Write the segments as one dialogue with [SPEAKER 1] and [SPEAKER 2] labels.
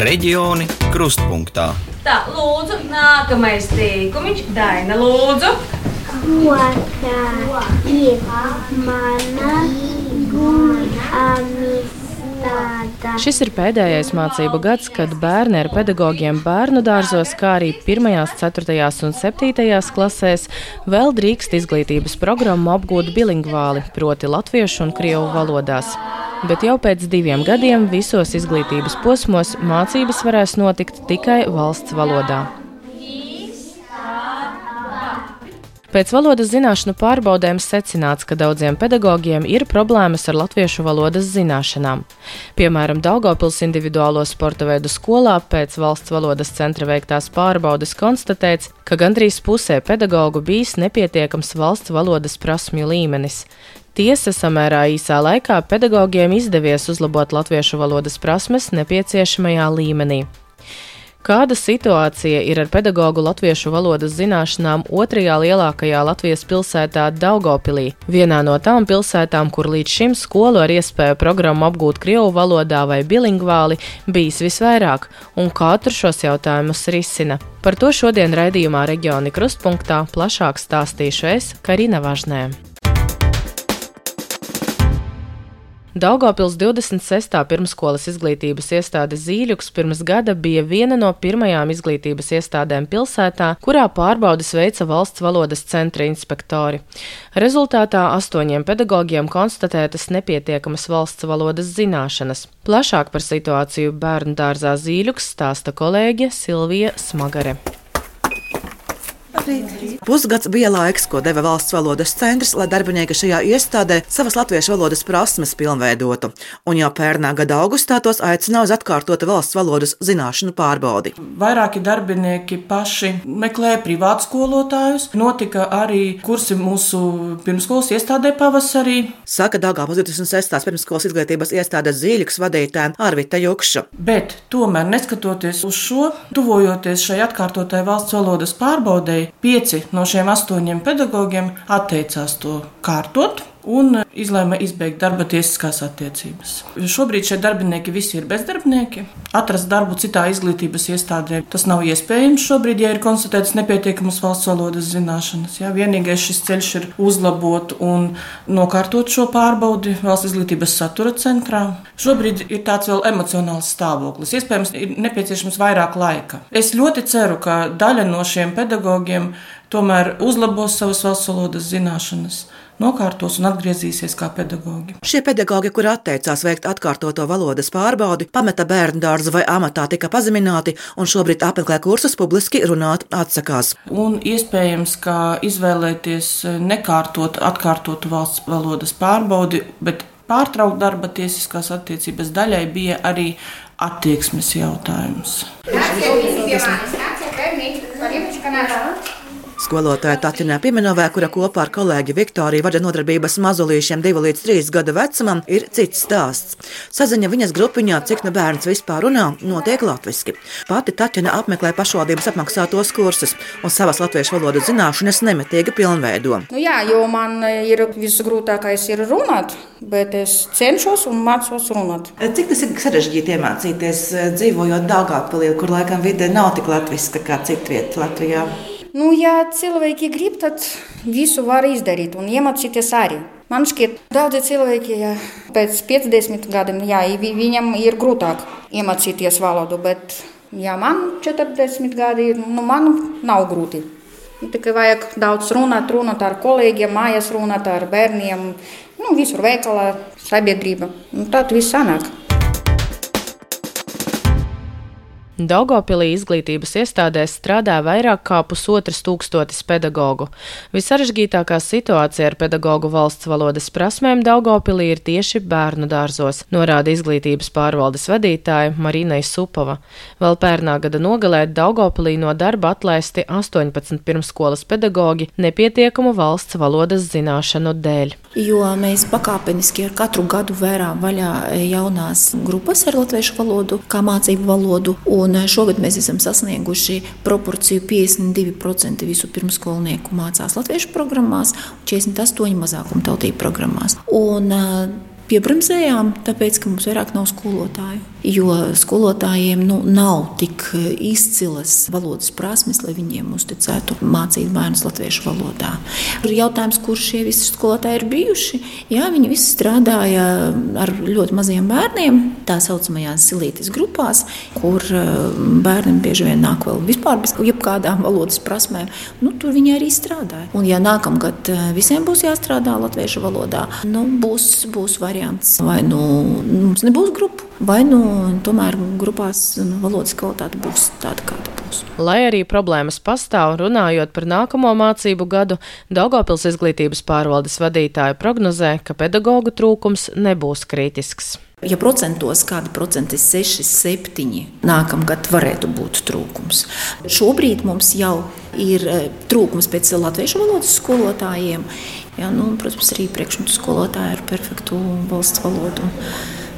[SPEAKER 1] Reģioni krustpunktā.
[SPEAKER 2] Tā, lūdzu, nākamais teikumiņš. Daina, lūdzu.
[SPEAKER 3] Otrā ir mana amizāde.
[SPEAKER 4] Šis ir pēdējais mācību gads, kad bērni ar pedagogiem bērnu dārzos, kā arī 1, 4 un 7 klasēs, vēl drīkst izglītības programmu apgūt bilingvāli, proti latviešu un krievu valodās. Bet jau pēc diviem gadiem visos izglītības posmos mācības varēs notikt tikai valsts valodā. Pēc valodas zināšanu pārbaudēm secināts, ka daudziem pedagogiem ir problēmas ar latviešu valodas zināšanām. Piemēram, Daugopils individuālo sporta veidu skolā pēc valsts valodas centra veiktās pārbaudes konstatēts, ka gandrīz pusē pedagoģu bijis nepietiekams valsts valodas prasmju līmenis. Tiesa, samērā īsā laikā pedagogiem izdevies uzlabot latviešu valodas prasmes nepieciešamajā līmenī. Kāda situācija ir ar pedagoģu latviešu valodas zināšanām otrajā lielākajā Latvijas pilsētā Daugopilī, vienā no tām pilsētām, kur līdz šim skolu ar iespēju programmu apgūt Krievu valodā vai bilingvāli bijis visvairāk, un kā tur šos jautājumus risina? Par to šodien raidījumā Reģioni Krustpunktā plašāk stāstīšu es, Karina Važnē. Daugopils 26. pirmskolas izglītības iestāde Zīļuks pirms gada bija viena no pirmajām izglītības iestādēm pilsētā, kurā pārbaudas veica valsts valodas centra inspektori. Rezultātā astoņiem pedagogiem konstatētas nepietiekamas valsts valodas zināšanas. Plašāk par situāciju bērnu dārzā Zīļuks stāsta kolēģe Silvija Smagare.
[SPEAKER 5] Pusgads bija laiks, ko deva valsts valodas centrs, lai darbinieki šajā iestādē savas latviešu valodas prasmes pilnveidotu. Un jau pērnā gada augustā tos aicināja uz atkārtotu valsts valodas zināšanu pārbaudi.
[SPEAKER 6] Vairāki darbinieki paši meklēja privātu skolotājus. Notika arī kursi mūsu pirmskolas iestādē pavasarī.
[SPEAKER 5] Saka Dāngāpas 26. pirmskolas izglītības iestādes zīļuks vadītājiem Arvita Jukša.
[SPEAKER 6] Bet tomēr, neskatoties uz šo, tuvojoties šai atkārtotai valsts valodas pārbaudēji, Pieci no šiem astoņiem pedagogiem atteicās to kārtot un izlēma izbeigt darba tiesiskās attiecības. Šobrīd šie darbinieki visi ir bezdarbnieki. Atrast darbu citā izglītības iestādē tas nav iespējams šobrīd, ja ir konstatēts nepietiekamas valsts valodas zināšanas. Jā. Vienīgais šis ceļš ir uzlabot un nokārtot šo pārbaudi valsts izglītības satura centrā. Šobrīd ir tāds vēl emocionāls stāvoklis. Iespējams, ir nepieciešams vairāk laika. Es ļoti ceru, ka daļa no šiem pedagogiem tomēr uzlabos savas valsts valodas zināšanas nokārtos un atgriezīsies kā pedagogi.
[SPEAKER 5] Šie pedagogi, kuri atteicās veikt atkārtoto valodas pārbaudi, pameta bērnu dārzu vai amatā, tika pazemināti un šobrīd apmeklē kursus publiski runāt atsakās.
[SPEAKER 6] Un iespējams, ka izvēlēties nekārtot atkārtotu valsts valodas pārbaudi, bet pārtraukt darba tiesiskās attiecības daļai bija arī attieksmes jautājums. Nāciet visi pie manis, nāciet pie manis, var iepriekš kanālā.
[SPEAKER 5] Skolotāja Tatjana Pimenovē, kura kopā ar kolēģi Viktoriju vada nodarbības mazulīšiem 2 līdz 3 gadu vecumam, ir cits stāsts. Saziņa viņas grupiņā, cik nu bērns vispār runā, notiek latviski. Pati Tatjana apmeklē pašvaldības apmaksātos kursus un savas latviešu valodas zināšanas nemitīgi pilnveido.
[SPEAKER 7] Nu jā, jo man ir visgrūtākais ir runāt, bet es cenšos un mācos runāt.
[SPEAKER 5] Cik tas ir sarežģīti iemācīties dzīvojot Dāngāpilī, kur laikam vide nav tik latviska kā citvieta Latvijā?
[SPEAKER 7] Nu, ja cilvēki grib, tad visu var izdarīt un iemācīties arī. Man šķiet, daudzi cilvēki ja, pēc 50 gadiem, jā, viņam ir grūtāk iemācīties valodu, bet ja man 40 gadi ir, nu, man nav grūti. Nu, tikai vajag daudz runāt, runāt ar kolēģiem, mājās runāt ar bērniem, nu, visur veikalā, sabiedrība. Nu, tad viss sanāk.
[SPEAKER 4] Daugopilī izglītības iestādēs strādā vairāk kā pusotras tūkstotis pedagoģu. Visarežģītākā situācija ar pedagoģu valsts valodas prasmēm Daugopilī ir tieši bērnu dārzos, norāda izglītības pārvaldes vadītāja Marina Supova. Vēl pērnā gada nogalē Daugopilī no darba atlaisti 18 pirmskolas pedagoģi nepietiekamu valsts valodas zināšanu dēļ.
[SPEAKER 8] Jo mēs pakāpeniski ar katru gadu vērām vaļā jaunās grupas ar latviešu valodu, kā mācību valodu. Un Un šogad mēs esam sasnieguši proporciju 52% visu pirmskolnieku mācās latviešu programmās, un 48% mazākuma tautību programmās. Un, piebremzējām, tāpēc, ka mums vairāk nav skolotāju. Jo skolotājiem nu, nav tik izcilas valodas prasmes, lai viņiem uzticētu mācīt bērnus latviešu valodā. Ir jautājums, kur šie visi skolotāji ir bijuši. Jā, viņi visi strādāja ar ļoti maziem bērniem, tā saucamajās silītes grupās, kur eh, bērniem bieži vien nāk vēl vispār bez jebkādām valodas prasmēm. Nu, tur viņi arī strādāja. Un, ja nākamgad eh, visiem būs jāstrādā latviešu valodā, nu, būs, būs variants vai nu mums nebūs grupu vai nu tomēr grupās nu, valodas kvalitāte būs tāda, kāda būs.
[SPEAKER 4] Lai arī problēmas pastāv, runājot par nākamo mācību gadu, Daugopils izglītības pārvaldes vadītāja prognozē, ka pedagoģu trūkums nebūs kritisks.
[SPEAKER 8] Ja procentos kādi procenti, 6, 7, nākamgad varētu būt trūkums. Šobrīd mums jau ir eh, trūkums pēc latviešu valodas skolotājiem. Ja, nu, protams, arī priekšmetu skolotāji ar perfektu valsts valodu.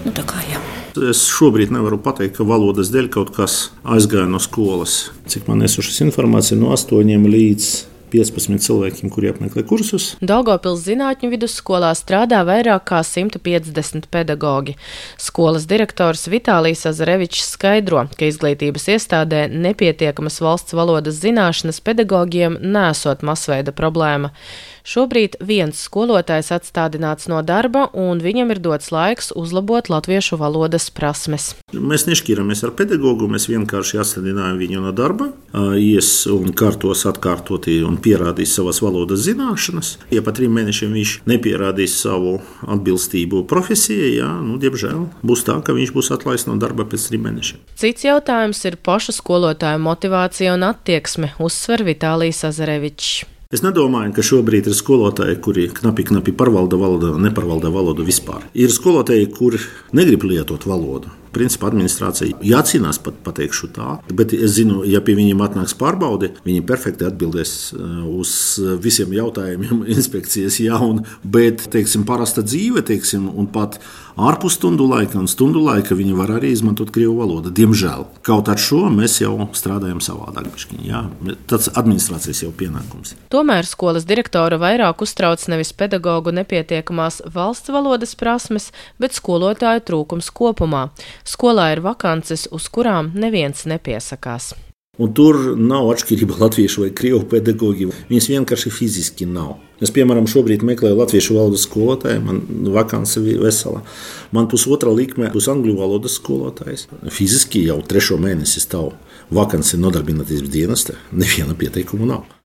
[SPEAKER 8] Nu, kā, jā.
[SPEAKER 9] es šobrīd nevaru pateikt, ka valodas dēļ kaut kas aizgāja no skolas. Cik man nesušas informācija no 8 līdz 15 cilvēkiem, kuri apmeklē kursus.
[SPEAKER 4] Daugopils zinātņu vidusskolā strādā vairāk kā 150 pedagoģi. Skolas direktors Vitālijas Azarevičs skaidro, ka izglītības iestādē nepietiekamas valsts valodas zināšanas pedagogiem nesot masveida problēma. Šobrīd viens skolotājs atstādināts no darba, un viņam ir dots laiks uzlabot latviešu valodas prasmes.
[SPEAKER 9] Mēs nešķiramies ar pedagogu, mēs vienkārši atstādinājām viņu no darba, ies un kārtos atkārtoti un pierādīs savas valodas zināšanas. Ja pat trim mēnešiem viņš nepierādīs savu atbilstību profesijai, jā, nu, diemžēl būs tā, ka viņš būs atlaists no darba pēc trim mēnešiem.
[SPEAKER 4] Cits jautājums ir pašu skolotāju motivācija un attieksme, uzsver Vitālijas Azarevičs.
[SPEAKER 9] Es nedomāju, ka šobrīd ir skolotāji, kuri knapi, knapi pārvalda valodu, neparvalda valodu vispār. Ir skolotāji, kuri negrib lietot valodu. Principā administrācija jācīnās, pat pateikšu tā. Bet es zinu, ja pie viņiem atnāks pārbaude, viņi perfekti atbildēs uh, uz visiem jautājumiem, inspekcijas jaunu. Bet, teiksim, parasta dzīve, teiksim, un pat ārpus stundu laika un stundu laika viņi var arī izmantot krievu valodu. Diemžēl. Kaut ar šo mēs jau strādājam savādāk. Tas administrācijas jau pienākums.
[SPEAKER 4] Tomēr skolas direktora vairāk uztrauc nevis pedagoģu nepietiekamās valsts valodas prasmes, bet skolotāju trūkums kopumā. Skolā ir vakances, uz kurām neviens nepiesakās.
[SPEAKER 9] Un tur nav atšķirība latviešu vai krievu pedagoģi. Viņas vienkārši fiziski nav. Es, piemēram, šobrīd meklēju latviešu valodas skolotāju, man vakance ir vesela. Man pusotra likme būs angļu valodas skolotājs. Fiziski jau trešo mēnesi stāv vakance nodarbinātības dienesta, neviena pieteikuma nav.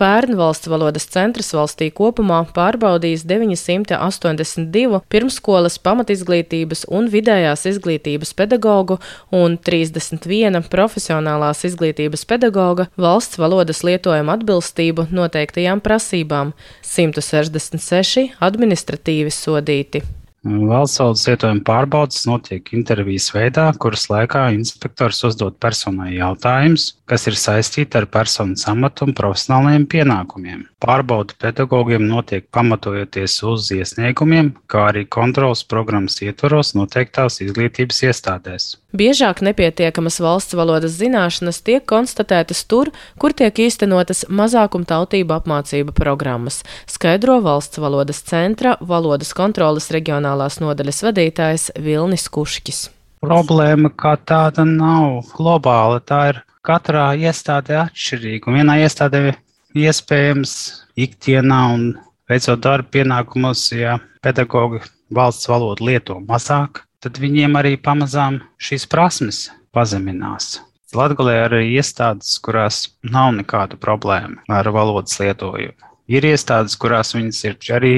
[SPEAKER 4] Pērn valsts valodas centrs valstī kopumā pārbaudījis 982 pirmskolas pamatizglītības un vidējās izglītības pedagoģu un 31 profesionālās izglītības pedagoģa valsts valodas lietojuma atbilstību noteiktajām prasībām, 166 administratīvi sodīti.
[SPEAKER 10] Valsts lietojuma pārbaudas notiek intervijas veidā, kuras laikā inspektors uzdod personai jautājumus, kas ir saistīti ar personas amatu un profesionālajiem pienākumiem. Pārbauda pedagogiem notiek pamatojoties uz iesniegumiem, kā arī kontrolas programmas ietvaros noteiktās izglītības iestādēs.
[SPEAKER 4] Biežāk nepietiekamas valsts valodas zināšanas tiek konstatētas tur, kur tiek īstenotas mazākumtautību apmācība programmas, skaidro valsts valodas centra valodas kontrolas reģionālās nodaļas vadītājs Vilnis Kušķis.
[SPEAKER 10] Problēma kā tāda nav globāla. Tā ir katrā iestādē atšķirīga. Vienā iestādē iespējams ikdienā un veicot darba pienākumus, ja pedagogi valsts valodu lieto mazāk, tad viņiem arī pamazām šīs prasmes pazeminās. Latvijā arī iestādes, kurās nav nekādu problēmu ar valodas lietojumu. Ir iestādes, kurās viņas ir arī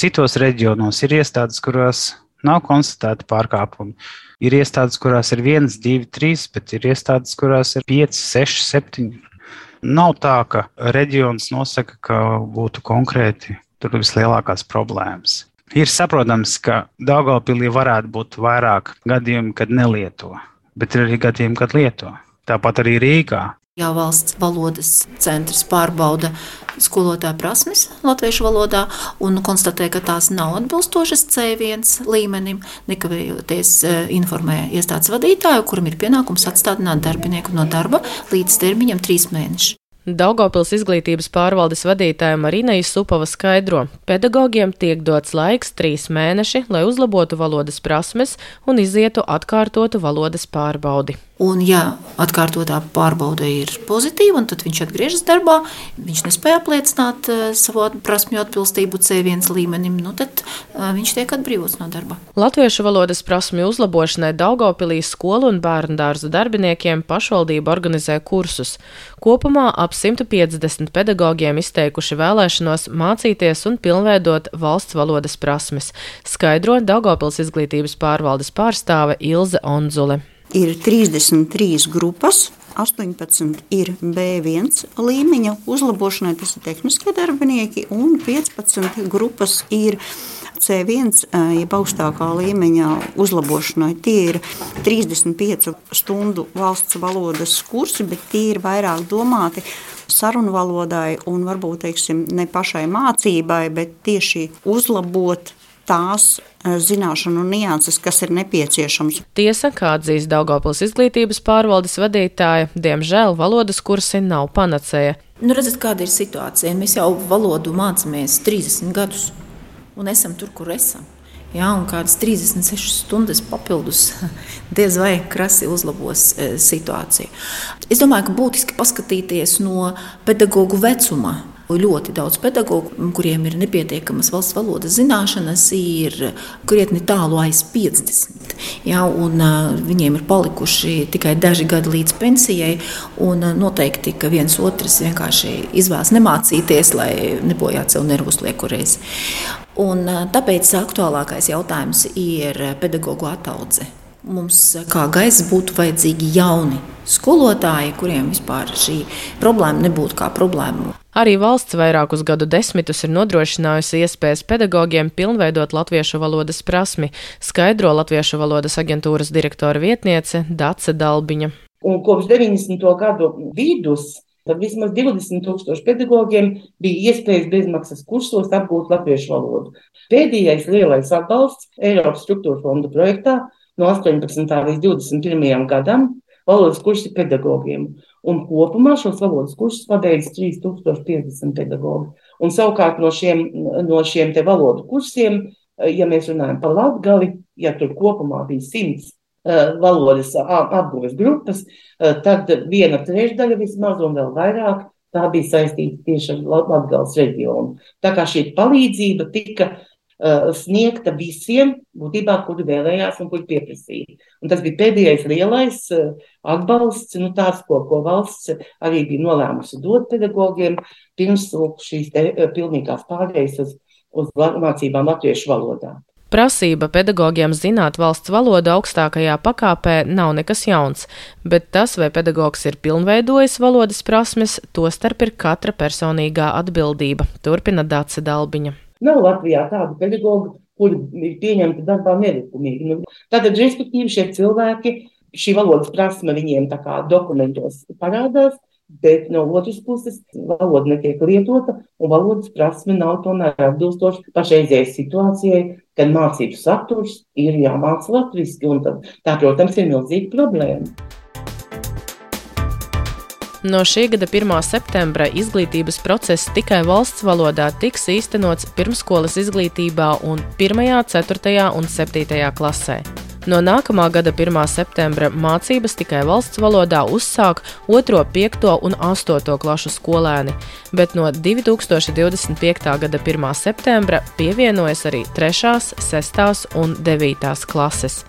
[SPEAKER 10] citos reģionos, ir iestādes, kurās nav konstatēti pārkāpumi. Ir iestādes, kurās ir viens, divi, trīs, bet ir iestādes, kurās ir pieci, seši, septiņi. Nav tā, ka reģions nosaka, ka būtu konkrēti tur vislielākās problēmas. Ir saprotams, ka Dāngopilī varētu būt vairāk gadījumu, kad nelieto, bet ir arī gadījumi, kad lieto. Tāpat arī Rīgā
[SPEAKER 8] Ja valsts valodas centrs pārbauda skolotāju prasmes latviešu valodā un konstatē, ka tās nav atbilstošas C1 līmenim, nekavējoties e, informē iestādes vadītāju, kuram ir pienākums atstādināt darbinieku no darba līdz termiņam trīs mēneši.
[SPEAKER 4] Daugopils izglītības pārvaldes vadītāja Marina Isupava skaidro, pedagogiem tiek dots laiks trīs mēneši, lai uzlabotu valodas prasmes un izietu atkārtotu valodas pārbaudi.
[SPEAKER 8] Un, ja atkārtotā pārbaude ir pozitīva, tad viņš atgriežas darbā, viņš nespēja apliecināt uh, savu prasmju atbilstību C1 līmenim, nu tad uh, viņš tiek atbrīvots no darba.
[SPEAKER 4] Latviešu valodas prasmju uzlabošanai Daugopilī skolu un bērnu dārza darbiniekiem pašvaldība organizē kursus. Kopumā ap 150 pedagogiem izteikuši vēlēšanos mācīties un pilnveidot valsts valodas prasmes, skaidro Daugopils izglītības pārvaldes pārstāve Ilze Onzule
[SPEAKER 11] ir 33 grupas. 18 ir B1 līmeņa uzlabošanai, tas ir tehniskie darbinieki, un 15 grupas ir C1, jeb augstākā līmeņa uzlabošanai. Tie ir 35 stundu valsts valodas kursi, bet tie ir vairāk domāti sarunu valodai un varbūt teiksim, ne pašai mācībai, bet tieši uzlabot tās eh, zināšanu nianses, kas ir nepieciešams.
[SPEAKER 4] Tiesa, kā atzīst Daugopils izglītības pārvaldes vadītāja, diemžēl valodas kursi nav panacēja.
[SPEAKER 8] Nu, redzat, kāda ir situācija. Mēs jau valodu mācāmies 30 gadus un esam tur, kur esam. Jā, un kādas 36 stundas papildus diez vai krasi uzlabos e, situāciju. Es domāju, ka būtiski paskatīties no pedagoģa vecuma ļoti daudz pedagoģu, kuriem ir nepietiekamas valsts valodas zināšanas, ir krietni tālu aiz 50. Ja, un, viņiem ir palikuši tikai daži gadi līdz pensijai. Un, noteikti, viens otrs vienkārši izvēlas nemācīties, lai nebojātu sev nervus liekurreiz. Un, tāpēc aktuālākais jautājums ir pedagoģu ataudze. Mums kā gaisa būtu vajadzīgi jauni skolotāji, kuriem vispār šī problēma nebūtu kā problēma.
[SPEAKER 4] Arī valsts vairākus gadu desmitus ir nodrošinājusi iespējas pedagogiem pilnveidot latviešu valodas prasmi, skaidro Latviešu valodas aģentūras direktora vietniece Dace Dalbiņa.
[SPEAKER 12] Un kopš 90. gadu vidus tad vismaz 20 tūkstoši pedagogiem bija iespējas bezmaksas kursos apgūt latviešu valodu. Pēdējais lielais atbalsts Eiropas struktūra fonda projektā no 18. līdz 21. gadam valodas kursi pedagogiem. Un kopumā šos valodas kursus pabeidz 3050 pedagogi. Un savukārt no šiem, no šiem te valodu kursiem, ja mēs runājam par latgali, ja tur kopumā bija 100 uh, valodas apguves grupas, uh, tad viena trešdaļa vismaz un vēl vairāk tā bija saistīta tieši ar Latgales reģionu. Tā kā šī palīdzība tika uh, sniegta visiem, būtībā, kuri vēlējās un kuri pieprasīja. Un tas bija pēdējais lielais uh, atbalsts, nu, tāds, ko, ko valsts arī bija nolēmusi dot pedagogiem pirms šīs te, uh, pilnīgās pārējas uz, uz mācībām latviešu valodā.
[SPEAKER 4] Prasība pedagogiem zināt valsts valodu augstākajā pakāpē nav nekas jauns, bet tas, vai pedagogs ir pilnveidojis valodas prasmes, tostarp ir katra personīgā atbildība, turpina Dāca Dalbiņa.
[SPEAKER 12] Nav Latvijā tādu pedagoģu, kuri ir pieņemti darbā nelikumīgi. Nu, tātad, respektīvi, šie cilvēki, šī valodas prasme viņiem tā kā dokumentos parādās, bet no otras puses valoda netiek lietota, un valodas prasme nav tomēr atbilstoša pašreizējai situācijai, kad mācību saturs ir jāmāca latviski, un tad, tā, protams, ir milzīga problēma.
[SPEAKER 4] No šī gada 1. septembra izglītības process tikai valsts valodā tiks īstenots pirmskolas izglītībā un 1., 4. un 7. klasē. No nākamā gada 1. septembra mācības tikai valsts valodā uzsāk 2, 5 un 8 klašu skolēni, bet no 2025. gada 1. septembra pievienojas arī 3, 6 un 9 klases.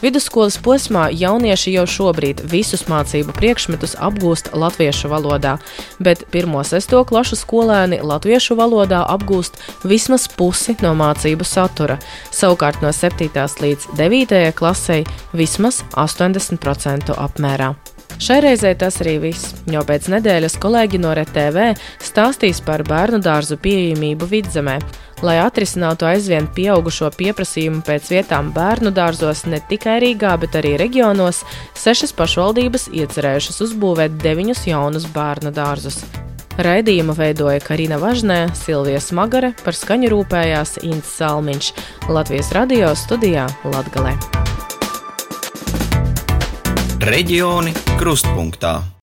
[SPEAKER 4] Vidusskolas posmā jaunieši jau šobrīd visus mācību priekšmetus apgūst latviešu valodā, bet 1-6 klašu skolēni latviešu valodā apgūst vismaz pusi no mācību satura, savukārt no 7. līdz 9 klasei vismaz 80% apmērā. Šai reizē tas arī viss, jo pēc nedēļas kolēģi no RTV stāstīs par bērnu dārzu pieejamību vidzemē. Lai atrisinātu aizvien pieaugušo pieprasījumu pēc vietām bērnu dārzos ne tikai Rīgā, bet arī reģionos, sešas pašvaldības iecerējušas uzbūvēt deviņus jaunus bērnu dārzus. Raidījumu veidoja Karina Važnē, Silvija Smagare, par skaņu rūpējās Ints Salmiņš, Latvijas radio studijā Latgalē.
[SPEAKER 1] Reģioni krustpunktā.